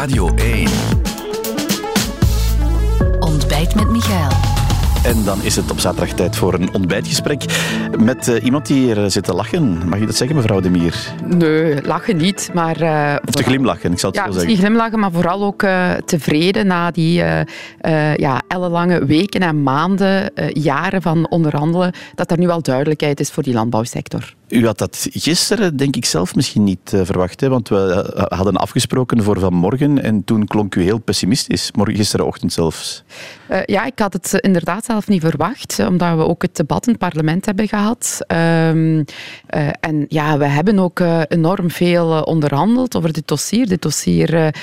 Radio 1. Ontbijt met Michael. En dan is het op zaterdag tijd voor een ontbijtgesprek met uh, iemand die hier eh, zit te lachen. Mag je dat zeggen, mevrouw De Mier? Nee, lachen niet, maar... Uh, of te glimlachen, ik zal het ja, zo zeggen. niet glimlachen, maar vooral ook uh, tevreden na die ja, ellenlange weken en maanden, jaren van onderhandelen, dat er nu al duidelijkheid is voor die landbouwsector. U had dat gisteren, denk ik zelf, misschien niet uh, verwacht. Hè? Want we uh, hadden afgesproken voor vanmorgen en toen klonk u heel pessimistisch, gisterenochtend zelfs. Uh, ja, ik had het inderdaad zelf niet verwacht, omdat we ook het debat in het parlement hebben gehad. Um, en ja, we hebben ook enorm veel onderhandeld over dit dossier. Dit dossier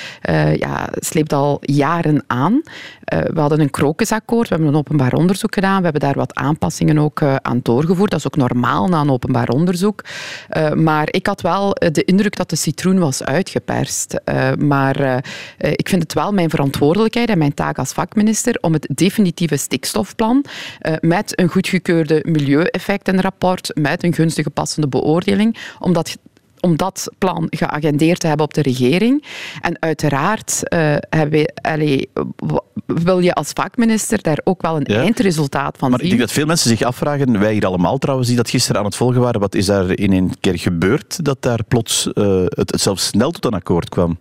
ja, sleept al jaren aan. we hadden een krokusakkoord, we hebben een openbaar onderzoek gedaan, we hebben daar wat aanpassingen ook aan doorgevoerd. Dat is ook normaal na een openbaar onderzoek. Uh, maar ik had wel de indruk dat de citroen was uitgeperst. Uh, maar ik vind het wel mijn verantwoordelijkheid en mijn taak als vakminister om het definitieve stikstofplan met een goedgekeurde milieueffectenrapport, met een gunstige passende beoordeling, om dat om dat plan geagendeerd te hebben op de regering. En uiteraard uh, we, wil je als vakminister daar ook wel een ja. eindresultaat van maar zien. ik denk dat veel mensen zich afvragen, wij hier allemaal trouwens, die dat gisteren aan het volgen waren, wat is daar in één keer gebeurd dat daar plots uh, het, het zelfs snel tot een akkoord kwam?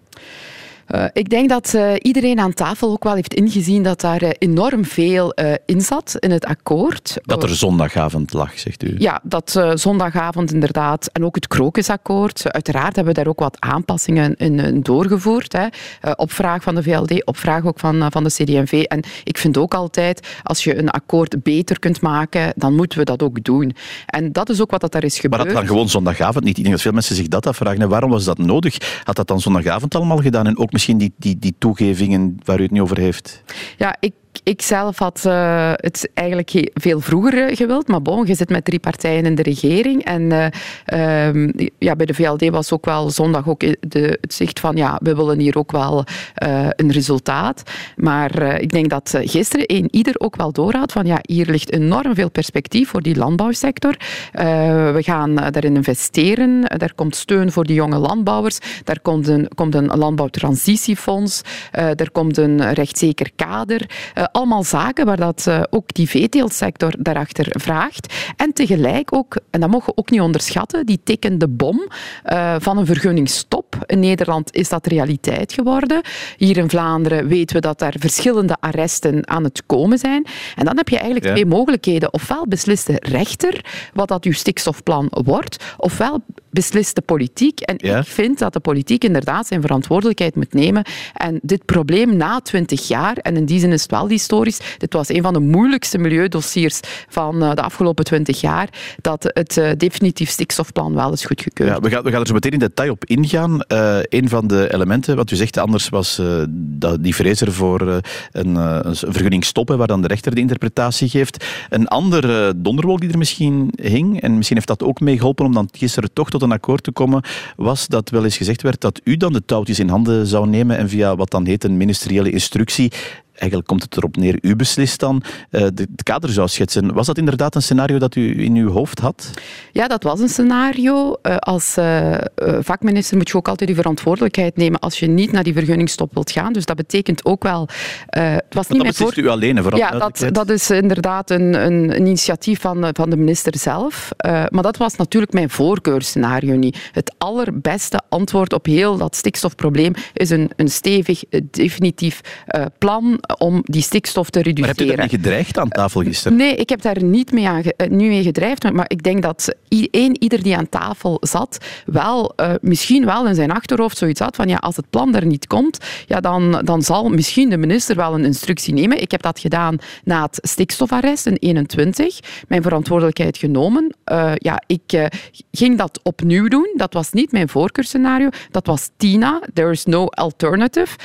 Uh, ik denk dat uh, iedereen aan tafel ook wel heeft ingezien dat daar uh, enorm veel in zat in het akkoord. Dat er zondagavond lag, zegt u? Ja, dat zondagavond inderdaad. En ook het krokusakkoord. Uiteraard hebben we daar ook wat aanpassingen in, in doorgevoerd. Hè. op vraag van de VLD, op vraag ook van, van de CD&V. En ik vind ook altijd, als je een akkoord beter kunt maken, dan moeten we dat ook doen. En dat is ook wat dat daar is gebeurd. Maar dat dan gewoon zondagavond niet? Ik denk dat veel mensen zich dat afvragen. En waarom was dat nodig? Had dat dan zondagavond allemaal gedaan en ook misschien die, die, die toegevingen waar u het niet over heeft? Ja, ik ik zelf had uh, het eigenlijk veel vroeger gewild, maar bon, je zit met drie partijen in de regering. En uh, um, ja, bij de VLD was ook wel zondag ook de, het zicht van ja, we willen hier ook wel een resultaat. Maar ik denk dat gisteren een ieder ook wel doorhad van ja, hier ligt enorm veel perspectief voor die landbouwsector. we gaan daarin investeren. Er komt steun voor die jonge landbouwers. Er komt een, komt een landbouwtransitiefonds. er komt een rechtszeker kader allemaal zaken waar dat, uh, ook die veeteeltsector daarachter vraagt. En tegelijk ook, en dat mogen we ook niet onderschatten, die tikkende bom uh, van een vergunningstop. In Nederland is dat realiteit geworden. Hier in Vlaanderen weten we dat er verschillende arresten aan het komen zijn. En dan heb je eigenlijk ja. twee mogelijkheden. Ofwel beslist de rechter wat dat uw stikstofplan wordt, ofwel beslist de politiek. En ja. ik vind dat de politiek inderdaad zijn verantwoordelijkheid moet nemen. En dit probleem na twintig jaar, en in die zin is het wel historisch, dit was een van de moeilijkste milieudossiers van de afgelopen twintig jaar, dat het uh, definitief stikstofplan wel is goedgekeurd. Ja, we, gaan, we gaan er zo meteen in detail op ingaan. Uh, een van de elementen, wat u zegt anders, was uh, dat die vrees er voor een, een vergunning stoppen, waar dan de rechter de interpretatie geeft. Een andere donderwolk die er misschien hing, en misschien heeft dat ook meegeholpen om dan gisteren toch tot een akkoord te komen, was dat wel eens gezegd werd dat u dan de touwtjes in handen zou nemen en via wat dan heet een ministeriële instructie eigenlijk komt het erop neer, u beslist dan, uh, het kader zou schetsen. Was dat inderdaad een scenario dat u in uw hoofd had? Ja, dat was een scenario. Uh, als uh, vakminister moet je ook altijd uw verantwoordelijkheid nemen als je niet naar die vergunningstop wilt gaan. Dus dat betekent ook wel... het was niet dat beslist voor... u alleen, vooral Ja, dat, dat is inderdaad een, een, een initiatief van, van de minister zelf. maar dat was natuurlijk mijn voorkeurscenario niet. Het allerbeste antwoord op heel dat stikstofprobleem is een, een stevig, definitief plan om die stikstof te reduceren. Maar heb je niet gedreigd aan tafel gisteren? Nee, ik heb daar niet mee, aan, nu mee gedreigd, maar ik denk dat één ieder die aan tafel zat, wel, uh, misschien wel in zijn achterhoofd zoiets had van ja, als het plan er niet komt, ja, dan, dan zal misschien de minister wel een instructie nemen. Ik heb dat gedaan na het stikstofarrest in 21, mijn verantwoordelijkheid genomen. Uh, ja, ik uh, ging dat opnieuw doen. Dat was niet mijn voorkeurscenario. Dat was Tina. There is no alternative.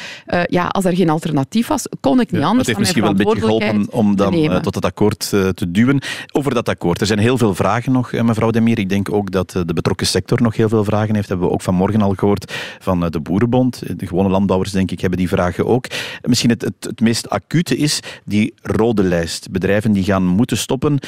ja, als er geen alternatief was, kon ik niet ja, anders. Dat heeft misschien wel een beetje geholpen om dan uh, tot het akkoord uh, te duwen. Over dat akkoord. Er zijn heel veel vragen nog, uh, mevrouw Demir. Ik denk ook dat de betrokken sector nog heel veel vragen heeft. Dat hebben we ook vanmorgen al gehoord van de Boerenbond. De gewone landbouwers, denk ik, hebben die vragen ook. Misschien het, het, het meest acute is die rode lijst. Bedrijven die gaan moeten stoppen,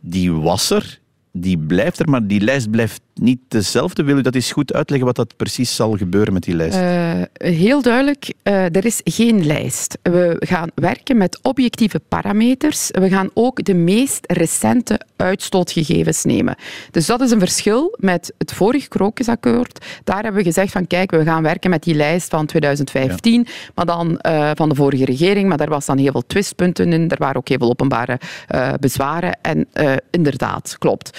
die was er die blijft er, maar die lijst blijft niet dezelfde? Wil u dat eens goed uitleggen wat dat precies zal gebeuren met die lijst? Uh, heel duidelijk, uh, er is geen lijst. We gaan werken met objectieve parameters. We gaan ook de meest recente uitstootgegevens nemen. Dus dat is een verschil met het vorige krokusakkoord. Daar hebben we gezegd van kijk, we gaan werken met die lijst van 2015, ja. maar dan uh, van de vorige regering. Maar daar was dan heel veel twistpunten in. Er waren ook heel veel openbare bezwaren. En inderdaad, klopt.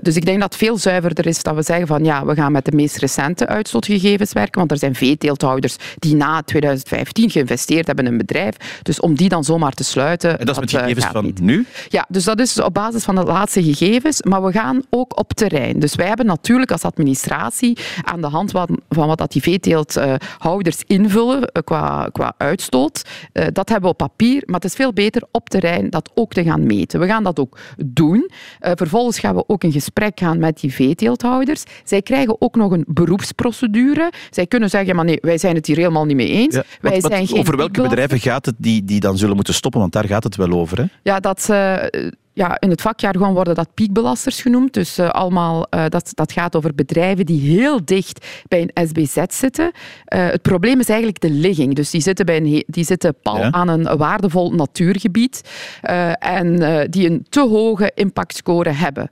dus ik denk dat veel zuiverder is dat we zeggen van ja, we gaan met de meest recente uitstootgegevens werken, want er zijn veeteelthouders die na 2015 geïnvesteerd hebben in een bedrijf. Dus om die dan zomaar te sluiten. En dat is met gegevens van niet. nu? Ja, dus dat is op basis van de laatste gegevens, maar we gaan ook op terrein. Dus wij hebben natuurlijk als administratie aan de hand van, van wat dat die veeteelthouders invullen eh, qua, qua uitstoot. Uh, dat hebben we op papier, maar het is veel beter op terrein dat ook te gaan meten. We gaan dat ook doen. Vervolgens gaan we ook in gesprek gaan met die veeteelt zij krijgen ook nog een beroepsprocedure. Zij kunnen zeggen, maar nee, wij zijn het hier helemaal niet mee eens. Ja, wij wat, zijn geen over welke bedrijven gaat het die, die dan zullen moeten stoppen? Want daar gaat het wel over. Hè? Ja, dat... Uh, ja, in het vakjargon worden dat piekbelasters genoemd. Dus uh, allemaal, uh, dat, dat gaat over bedrijven die heel dicht bij een SBZ zitten. Uh, het probleem is eigenlijk de ligging. Dus die zitten, bij een, die zitten pal ja. aan een waardevol natuurgebied en die een te hoge impactscore hebben.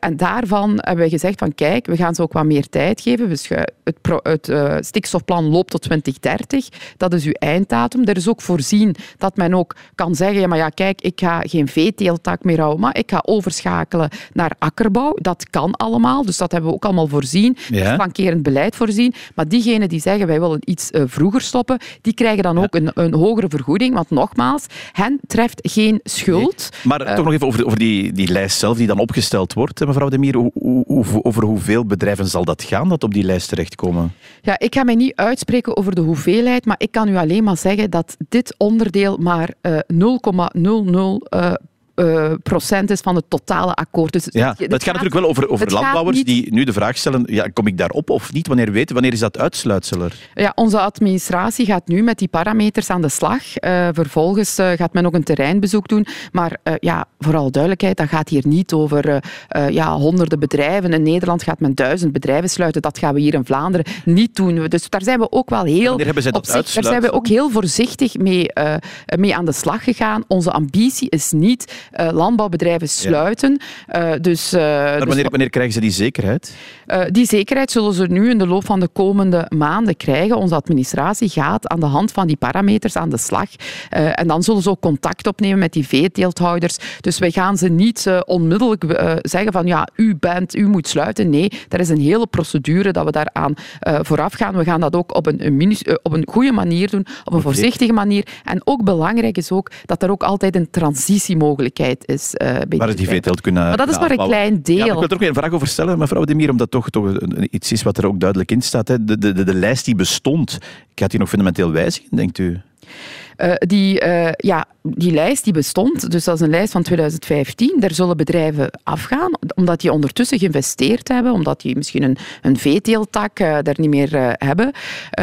en daarvan hebben we gezegd van kijk, we gaan ze ook wat meer tijd geven. Dus het, pro, het stikstofplan loopt tot 2030. Dat is uw einddatum. Er is ook voorzien dat men ook kan zeggen, ja, maar ja, kijk, ik ga geen veeteeltak meer ik ga overschakelen naar akkerbouw. Dat kan allemaal, dus dat hebben we ook allemaal voorzien. Ja. Flankerend beleid voorzien. Maar diegenen die zeggen wij willen iets uh, vroeger stoppen, die krijgen dan ook een, een, hogere vergoeding. Want nogmaals, hen treft geen schuld. Nee. Maar uh, toch nog even over, over die, die lijst zelf die dan opgesteld wordt, mevrouw De Mier. Hoe, hoe, over hoeveel bedrijven zal dat gaan dat op die lijst terechtkomen? Ja, ik ga mij niet uitspreken over de hoeveelheid, maar ik kan u alleen maar zeggen dat dit onderdeel maar uh, 0,00 uh, procent is van het totale akkoord. Dus ja, het, het, gaat, gaat, natuurlijk wel over, over landbouwers niet... die nu de vraag stellen, ja, kom ik daarop of niet? Wanneer weten, wanneer is dat uitsluitsel er? Ja, onze administratie gaat nu met die parameters aan de slag. Uh, vervolgens uh, gaat men ook een terreinbezoek doen. Maar ja, vooral duidelijkheid, dat gaat hier niet over ja, honderden bedrijven. In Nederland gaat men duizend bedrijven sluiten. Dat gaan we hier in Vlaanderen niet doen. Dus daar zijn we ook wel heel... Zich, Daar zijn we ook heel voorzichtig mee, mee aan de slag gegaan. Onze ambitie is niet uh, landbouwbedrijven sluiten. Ja. Uh, dus, uh, maar wanneer, dus, wanneer krijgen ze die zekerheid? die zekerheid zullen ze nu in de loop van de komende maanden krijgen. Onze administratie gaat aan de hand van die parameters aan de slag. en dan zullen ze ook contact opnemen met die veeteelthouders. Dus wij gaan ze niet onmiddellijk zeggen van ja, u bent, u moet sluiten. Nee, er is een hele procedure dat we daaraan vooraf gaan. We gaan dat ook op een, een, op een goede manier doen, op een voorzichtige manier. En ook belangrijk is ook dat er ook altijd een transitiemogelijkheid is. Uh, Waar is die veeteelt kunnen Maar dat is maar een klein deel. Ja, ik wil er ook een vraag over stellen, mevrouw Demir, omdat toch, toch iets is wat er ook duidelijk in staat. Hè. De, de, de, de lijst die bestond, gaat die nog fundamenteel wijzigen, denkt u? Uh, die, uh, ja, die lijst die bestond, dus dat is een lijst van 2015. Daar zullen bedrijven afgaan, omdat die ondertussen geïnvesteerd hebben, omdat die misschien een, een veeteeltak uh, daar niet meer hebben.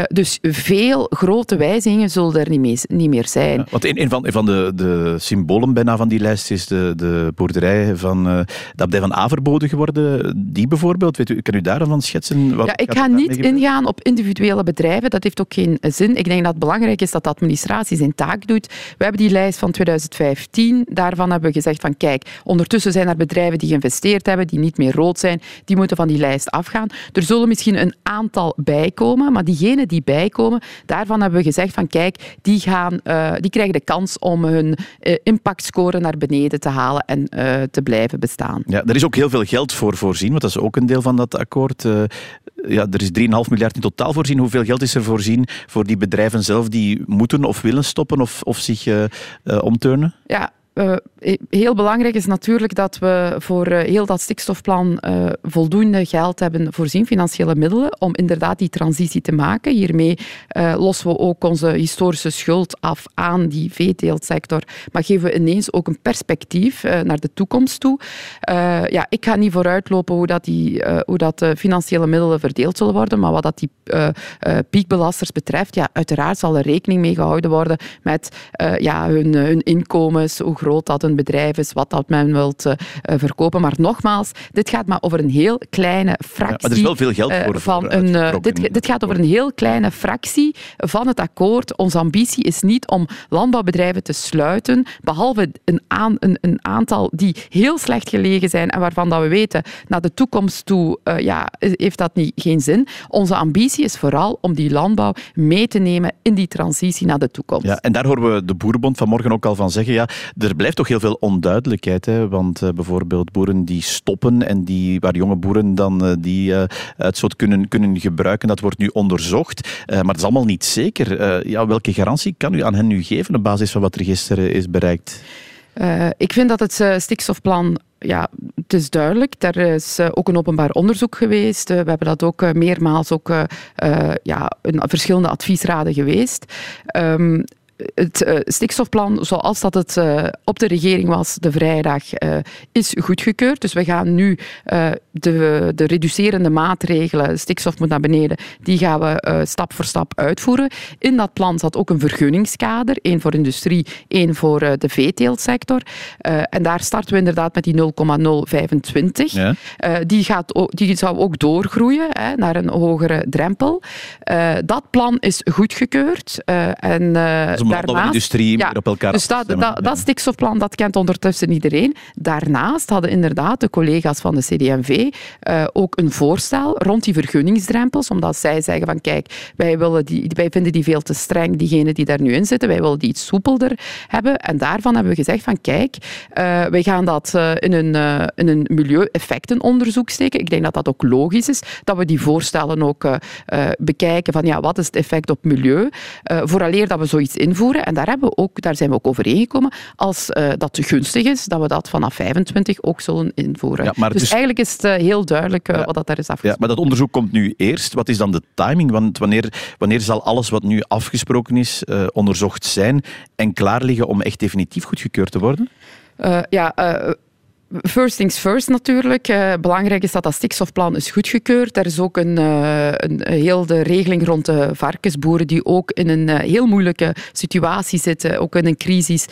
dus veel grote wijzigingen zullen er niet, mee, niet meer zijn. Ja, want een, een, van, een van de, de symbolen bijna van die lijst is de, de boerderij van de abdij van Averboden geworden. Die bijvoorbeeld, weet u, kan u daarvan schetsen? Wat ja, ik ga niet ingaan op individuele bedrijven, dat heeft ook geen zin. Ik denk dat het belangrijk is dat de administratie zijn taak doet. We hebben die lijst van 2015. Daarvan hebben we gezegd van kijk, ondertussen zijn er bedrijven die geïnvesteerd hebben, die niet meer rood zijn, die moeten van die lijst afgaan. Er zullen misschien een aantal bijkomen, maar diegenen die bijkomen, daarvan hebben we gezegd van kijk, die, gaan, uh, die krijgen de kans om hun uh, impactscore naar beneden te halen en uh, te blijven bestaan. Ja, er is ook heel veel geld voor voorzien, want dat is ook een deel van dat akkoord. ja, er is 3,5 miljard in totaal voorzien. Hoeveel geld is er voorzien voor die bedrijven zelf die moeten of willen stoppen of, of zich uh, omturnen? Ja, uh, heel belangrijk is natuurlijk dat we voor uh, heel dat stikstofplan uh, voldoende geld hebben voorzien, financiële middelen, om inderdaad die transitie te maken. Hiermee lossen we ook onze historische schuld af aan die veeteeltsector, maar geven we ineens ook een perspectief naar de toekomst toe. ja, ik ga niet vooruitlopen hoe dat, die, hoe dat financiële middelen verdeeld zullen worden, maar wat dat die piekbelasters betreft, ja, uiteraard zal er rekening mee gehouden worden met ja, hun, hun inkomens, hoe groot dat een bedrijf is, wat dat men wilt verkopen. Maar nogmaals, dit gaat maar over een heel kleine fractie. Ja, maar er is wel veel geld voor. van een, dit, dit gaat over een heel kleine fractie van het akkoord. Onze ambitie is niet om landbouwbedrijven te sluiten, behalve een, aan, een, een aantal die heel slecht gelegen zijn en waarvan dat we weten, naar de toekomst toe uh, ja, heeft dat niet, geen zin. Onze ambitie is vooral om die landbouw mee te nemen in die transitie naar de toekomst. Ja, en daar horen we de Boerenbond vanmorgen ook al van zeggen. Ja, er blijft toch heel veel onduidelijkheid. Hè? Want uh, bijvoorbeeld boeren die stoppen en die, waar jonge boeren dan uh, die uh, uitstoot kunnen, kunnen gebruiken, dat wordt nu onderzocht. maar dat is allemaal niet zeker. ja, welke garantie kan u aan hen nu geven op basis van wat er gisteren is bereikt? Ik vind dat het stikstofplan ja, het is duidelijk. Er is ook een openbaar onderzoek geweest. we hebben dat ook meermaals ook, ja, in verschillende adviesraden geweest. Um, het uh, stikstofplan, zoals dat het uh, op de regering was de vrijdag, uh, is goedgekeurd. Dus we gaan nu de, de reducerende maatregelen, stikstof moet naar beneden, die gaan we stap voor stap uitvoeren. In dat plan zat ook een vergunningskader, één voor industrie, één voor de veeteeltsector. en daar starten we inderdaad met die 0,025. Ja. die, gaat die zou ook doorgroeien hè, naar een hogere drempel. dat plan is goedgekeurd. en daarnaast, industrie ja, op elkaar Dus dat, dat, dat, stikstofplan dat kent ondertussen iedereen. Daarnaast hadden inderdaad de collega's van de CD&V uh, eh, ook een voorstel rond die vergunningsdrempels, omdat zij zeggen van kijk, wij, willen die, wij vinden die veel te streng, diegenen die daar nu in zitten, wij willen die iets soepelder hebben. En daarvan hebben we gezegd van kijk, uh, wij gaan dat uh, in een, in een milieueffectenonderzoek steken. Ik denk dat dat ook logisch is, dat we die voorstellen ook bekijken van ja, wat is het effect op milieu, vooraleer dat we zoiets in invoeren. En daar, hebben we ook, daar zijn we ook overeengekomen. Als uh, dat gunstig is, dat we dat vanaf 25 ook zullen invoeren. Ja, dus, eigenlijk is het uh, heel duidelijk uh, wat dat daar is afgesproken. Ja, maar dat onderzoek komt nu eerst. Wat is dan de timing? Want wanneer, wanneer zal alles wat nu afgesproken is onderzocht zijn en klaar liggen om echt definitief goedgekeurd te worden? ja, First things first natuurlijk. Uh, belangrijk is dat dat stikstofplan is goedgekeurd. Er is ook een, uh, een, heel de regeling rond de varkensboeren die ook in een uh, heel moeilijke situatie zitten, ook in een crisis,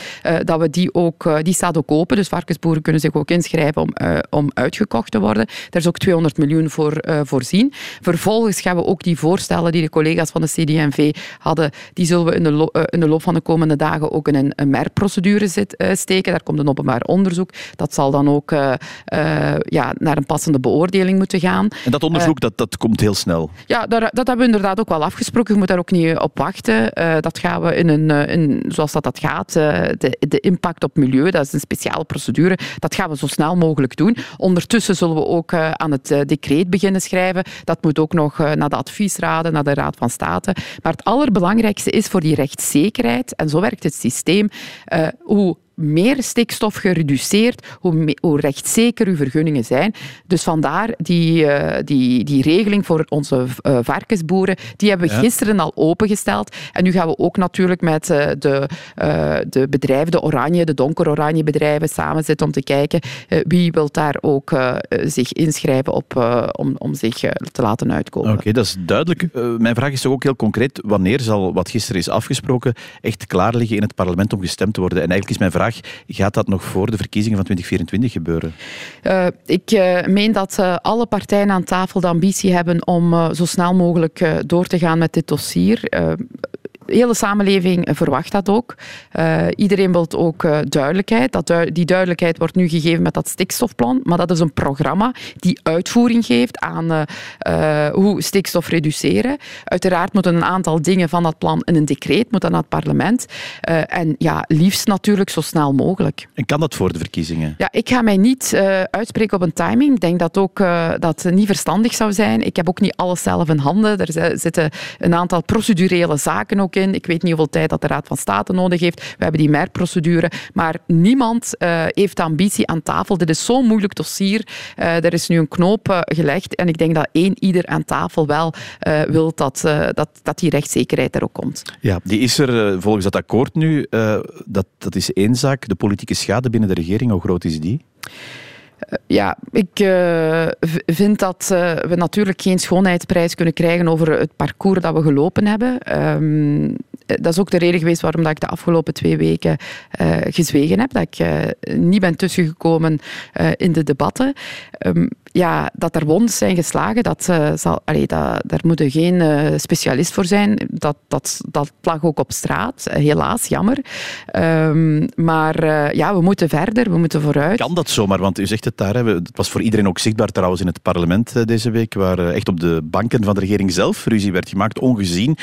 dat we die ook, die staat ook open. Dus varkensboeren kunnen zich ook inschrijven om, om uitgekocht te worden. Daar is ook 200 miljoen voor voorzien. Vervolgens gaan we ook die voorstellen die de collega's van de CD&V hadden, die zullen we in de, in de loop van de komende dagen ook in een, een MER-procedure steken. Daar komt een openbaar onderzoek. Dat zal dan ook uh, uh, ja, naar een passende beoordeling moeten gaan. En dat onderzoek, uh, dat, dat komt heel snel? Ja, daar, dat hebben we inderdaad ook wel afgesproken. Je moet daar ook niet op wachten. dat gaan we in een, in, zoals dat, dat gaat, de, de impact op milieu, dat is een speciale procedure, dat gaan we zo snel mogelijk doen. Ondertussen zullen we ook aan het decreet beginnen schrijven. Dat moet ook nog naar de adviesraden, naar de Raad van State. Maar het allerbelangrijkste is voor die rechtszekerheid, en zo werkt het systeem, hoe meer stikstof gereduceerd, hoe, hoe rechtszeker uw vergunningen zijn. Dus vandaar die, uh, die, die regeling voor onze uh, varkensboeren, die hebben we ja. gisteren al opengesteld. En nu gaan we ook natuurlijk met uh, de, de bedrijven, de oranje, de donker-oranje bedrijven samen zitten om te kijken wie wil daar ook zich inschrijven op, om, om zich te laten uitkomen. Oké, okay, dat is duidelijk. mijn vraag is toch ook heel concreet. Wanneer zal wat gisteren is afgesproken echt klaar liggen in het parlement om gestemd te worden? En eigenlijk is mijn vraag gaat dat nog voor de verkiezingen van 2024 gebeuren? Uh, ik uh, meen dat uh, alle partijen aan tafel de ambitie hebben om zo snel mogelijk door te gaan met dit dossier de hele samenleving verwacht dat ook. Uh, iedereen wil ook uh, duidelijkheid. Dat du die duidelijkheid wordt nu gegeven met dat stikstofplan, maar dat is een programma die uitvoering geeft aan uh, hoe stikstof reduceren. Uiteraard moeten een aantal dingen van dat plan in een decreet, moeten naar het parlement. en ja, liefst natuurlijk zo snel mogelijk. En kan dat voor de verkiezingen? Ja, ik ga mij niet uitspreken op een timing. Ik denk dat ook dat niet verstandig zou zijn. Ik heb ook niet alles zelf in handen. Er zitten een aantal procedurele zaken ook in ik weet niet hoeveel tijd dat de Raad van State nodig heeft. We hebben die MER-procedure. Maar niemand uh, heeft ambitie aan tafel. Dit is zo'n moeilijk dossier. Uh, er is nu een knoop uh, gelegd. En ik denk dat één ieder aan tafel wel wil dat, dat, dat die rechtszekerheid er ook komt. Ja, die is er volgens dat akkoord nu. dat, dat is één zaak. De politieke schade binnen de regering, hoe groot is die? Ja, ik uh, vind dat uh, we natuurlijk geen schoonheidsprijs kunnen krijgen over het parcours dat we gelopen hebben. Um, dat is ook de reden geweest waarom dat ik de afgelopen twee weken uh, gezwegen heb. Dat ik niet ben tussengekomen in de debatten. Um, ja, dat er wondes zijn geslagen, dat, zal, allee, dat, daar moet er geen specialist voor zijn. Dat, dat, dat lag ook op straat, helaas, jammer. Um, maar ja, we moeten verder, we moeten vooruit. Kan dat zomaar? Want u zegt het daar, het was voor iedereen ook zichtbaar trouwens in het parlement deze week, waar echt op de banken van de regering zelf ruzie werd gemaakt, ongezien.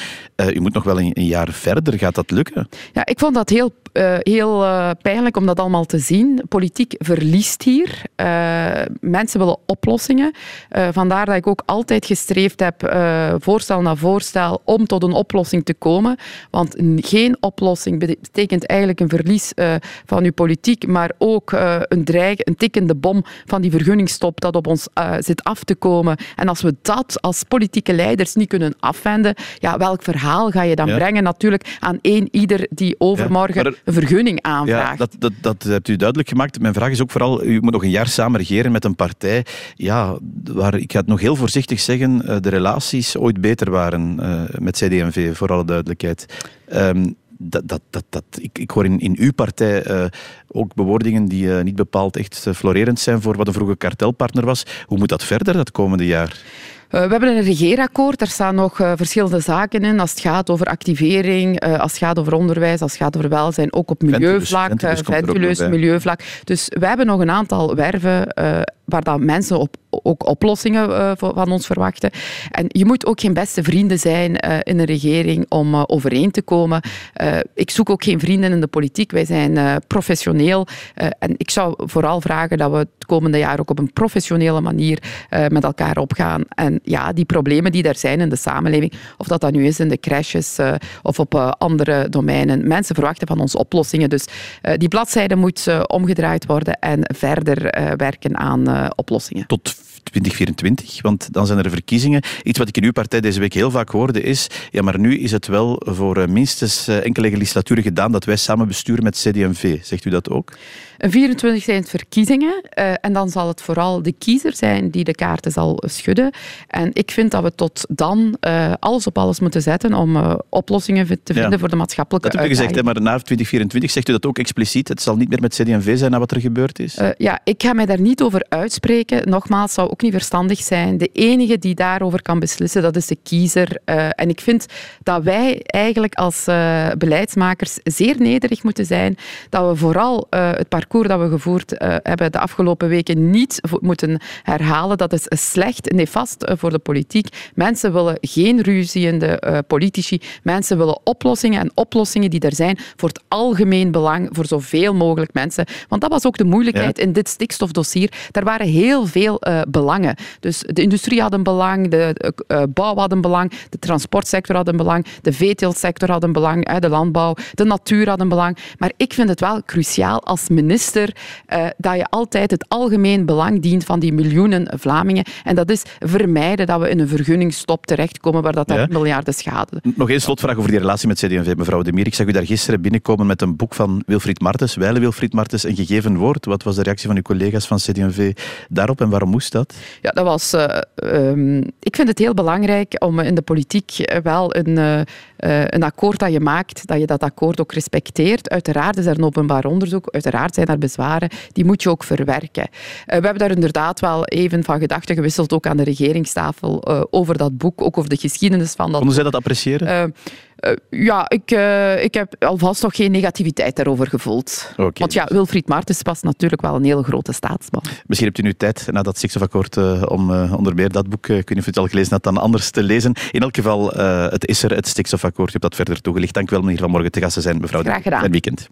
u moet nog wel een, een, jaar verder, gaat dat lukken? Ja, ik vond dat heel, heel pijnlijk om dat allemaal te zien. Politiek verliest hier. mensen willen op oplossingen. Vandaar dat ik ook altijd gestreefd heb, voorstel na voorstel, om tot een oplossing te komen. Want geen oplossing betekent eigenlijk een verlies van uw politiek, maar ook een dreig, een tikkende bom van die vergunningstop dat op ons zit af te komen. En als we dat als politieke leiders niet kunnen afwenden, ja, welk verhaal ga je dan brengen natuurlijk aan één ieder die overmorgen een vergunning aanvraagt? Ja, dat, dat, dat hebt u duidelijk gemaakt. Mijn vraag is ook vooral, u moet nog een jaar samen regeren met een partij ja, waar, ik ga het nog heel voorzichtig zeggen, eh, de relaties ooit beter waren uh, met CD&V, voor alle duidelijkheid. Um, dat, dat, dat, dat, ik, ik hoor in, in uw partij uh, ook bewoordingen die niet bepaald echt florerend zijn voor wat een vroege kartelpartner was. Hoe moet dat verder dat komende jaar? Uh, we hebben een regeerakkoord. Daar staan nog uh, verschillende zaken in. Als het gaat over activering, uh, als het gaat over onderwijs, als het gaat over welzijn, ook op milieuvlak, ventuleus milieuvlak. Dus we hebben nog een aantal werven waar dat mensen op, ook oplossingen van ons verwachten. En je moet ook geen beste vrienden zijn in een regering om overeen te komen. ik zoek ook geen vrienden in de politiek. Wij zijn professioneel. en ik zou vooral vragen dat we het komende jaar ook op een professionele manier met elkaar opgaan. En ja, die problemen die er zijn in de samenleving, of dat dat nu is in de crashes of op andere domeinen. Mensen verwachten van ons oplossingen. Dus die bladzijde moet omgedraaid worden en verder werken aan oplossingen. Tot 2024, want dan zijn er verkiezingen. Iets wat ik in uw partij deze week heel vaak hoorde is, ja, maar nu is het wel voor eh, minstens eh, enkele legislaturen gedaan dat wij samen besturen met CD&V. Zegt u dat ook? Een 24 zijn het verkiezingen uh, en dan zal het vooral de kiezer zijn die de kaarten zal schudden. En ik vind dat we tot dan uh, alles op alles moeten zetten om uh, oplossingen te vinden ja. voor de maatschappelijke Dat heb je gezegd, hè, maar na 2024 zegt u dat ook expliciet. Het zal niet meer met CD&V zijn na wat er gebeurd is. ja, ik ga mij daar niet over uitspreken. Nogmaals, zou ook niet verstandig zijn. De enige die daarover kan beslissen, dat is de kiezer. en ik vind dat wij eigenlijk als beleidsmakers zeer nederig moeten zijn. Dat we vooral het parcours parcours dat we gevoerd uh, hebben de afgelopen weken niet moeten herhalen. Dat is slecht, nefast uh, voor de politiek. Mensen willen geen ruziende uh, politici. Mensen willen oplossingen en oplossingen die er zijn voor het algemeen belang, voor zoveel mogelijk mensen. Want dat was ook de moeilijkheid ja. in dit stikstofdossier. Er waren heel veel belangen. Dus de industrie had een belang, de bouw had een belang, de transportsector had een belang, de veeteeltsector had een belang, de landbouw, de natuur had een belang. Maar ik vind het wel cruciaal als minister minister, uh, dat je altijd het algemeen belang dient van die miljoenen Vlamingen. En dat is vermijden dat we in een vergunningstop terechtkomen waar dat ja. miljarden schade. Nog één slotvraag over die relatie met CD&V, mevrouw De Mier. Ik zag u daar gisteren binnenkomen met een boek van Wilfried Martens, Weile Wilfried Martens, een gegeven woord. Wat was de reactie van uw collega's van CD&V daarop en waarom moest dat? Ja, dat was... Uh, um, ik vind het heel belangrijk om in de politiek wel een, uh, een akkoord dat je maakt, dat je dat akkoord ook respecteert. Uiteraard is er een openbaar onderzoek, uiteraard zijn er bezwaren, die moet je ook verwerken. Uh, we hebben daar inderdaad wel even van gedachten gewisseld, ook aan de regeringstafel, uh, over dat boek, ook over de geschiedenis van dat Konden zij dat appreciëren? Uh, uh, ja, ik, uh, ik heb alvast nog geen negativiteit daarover gevoeld. Okay, Want ja, Wilfried Martens was natuurlijk wel een hele grote staatsman. Misschien hebt u nu tijd, na dat stikstofakkoord, uh, om onder meer dat boek, kun je het al gelezen had, dan anders te lezen. In elk geval, het is er, het stikstofakkoord. Je hebt dat verder toegelicht. Dank u wel, meneer Van Morgen te gasten zijn, mevrouw. Graag gedaan. Fijn weekend.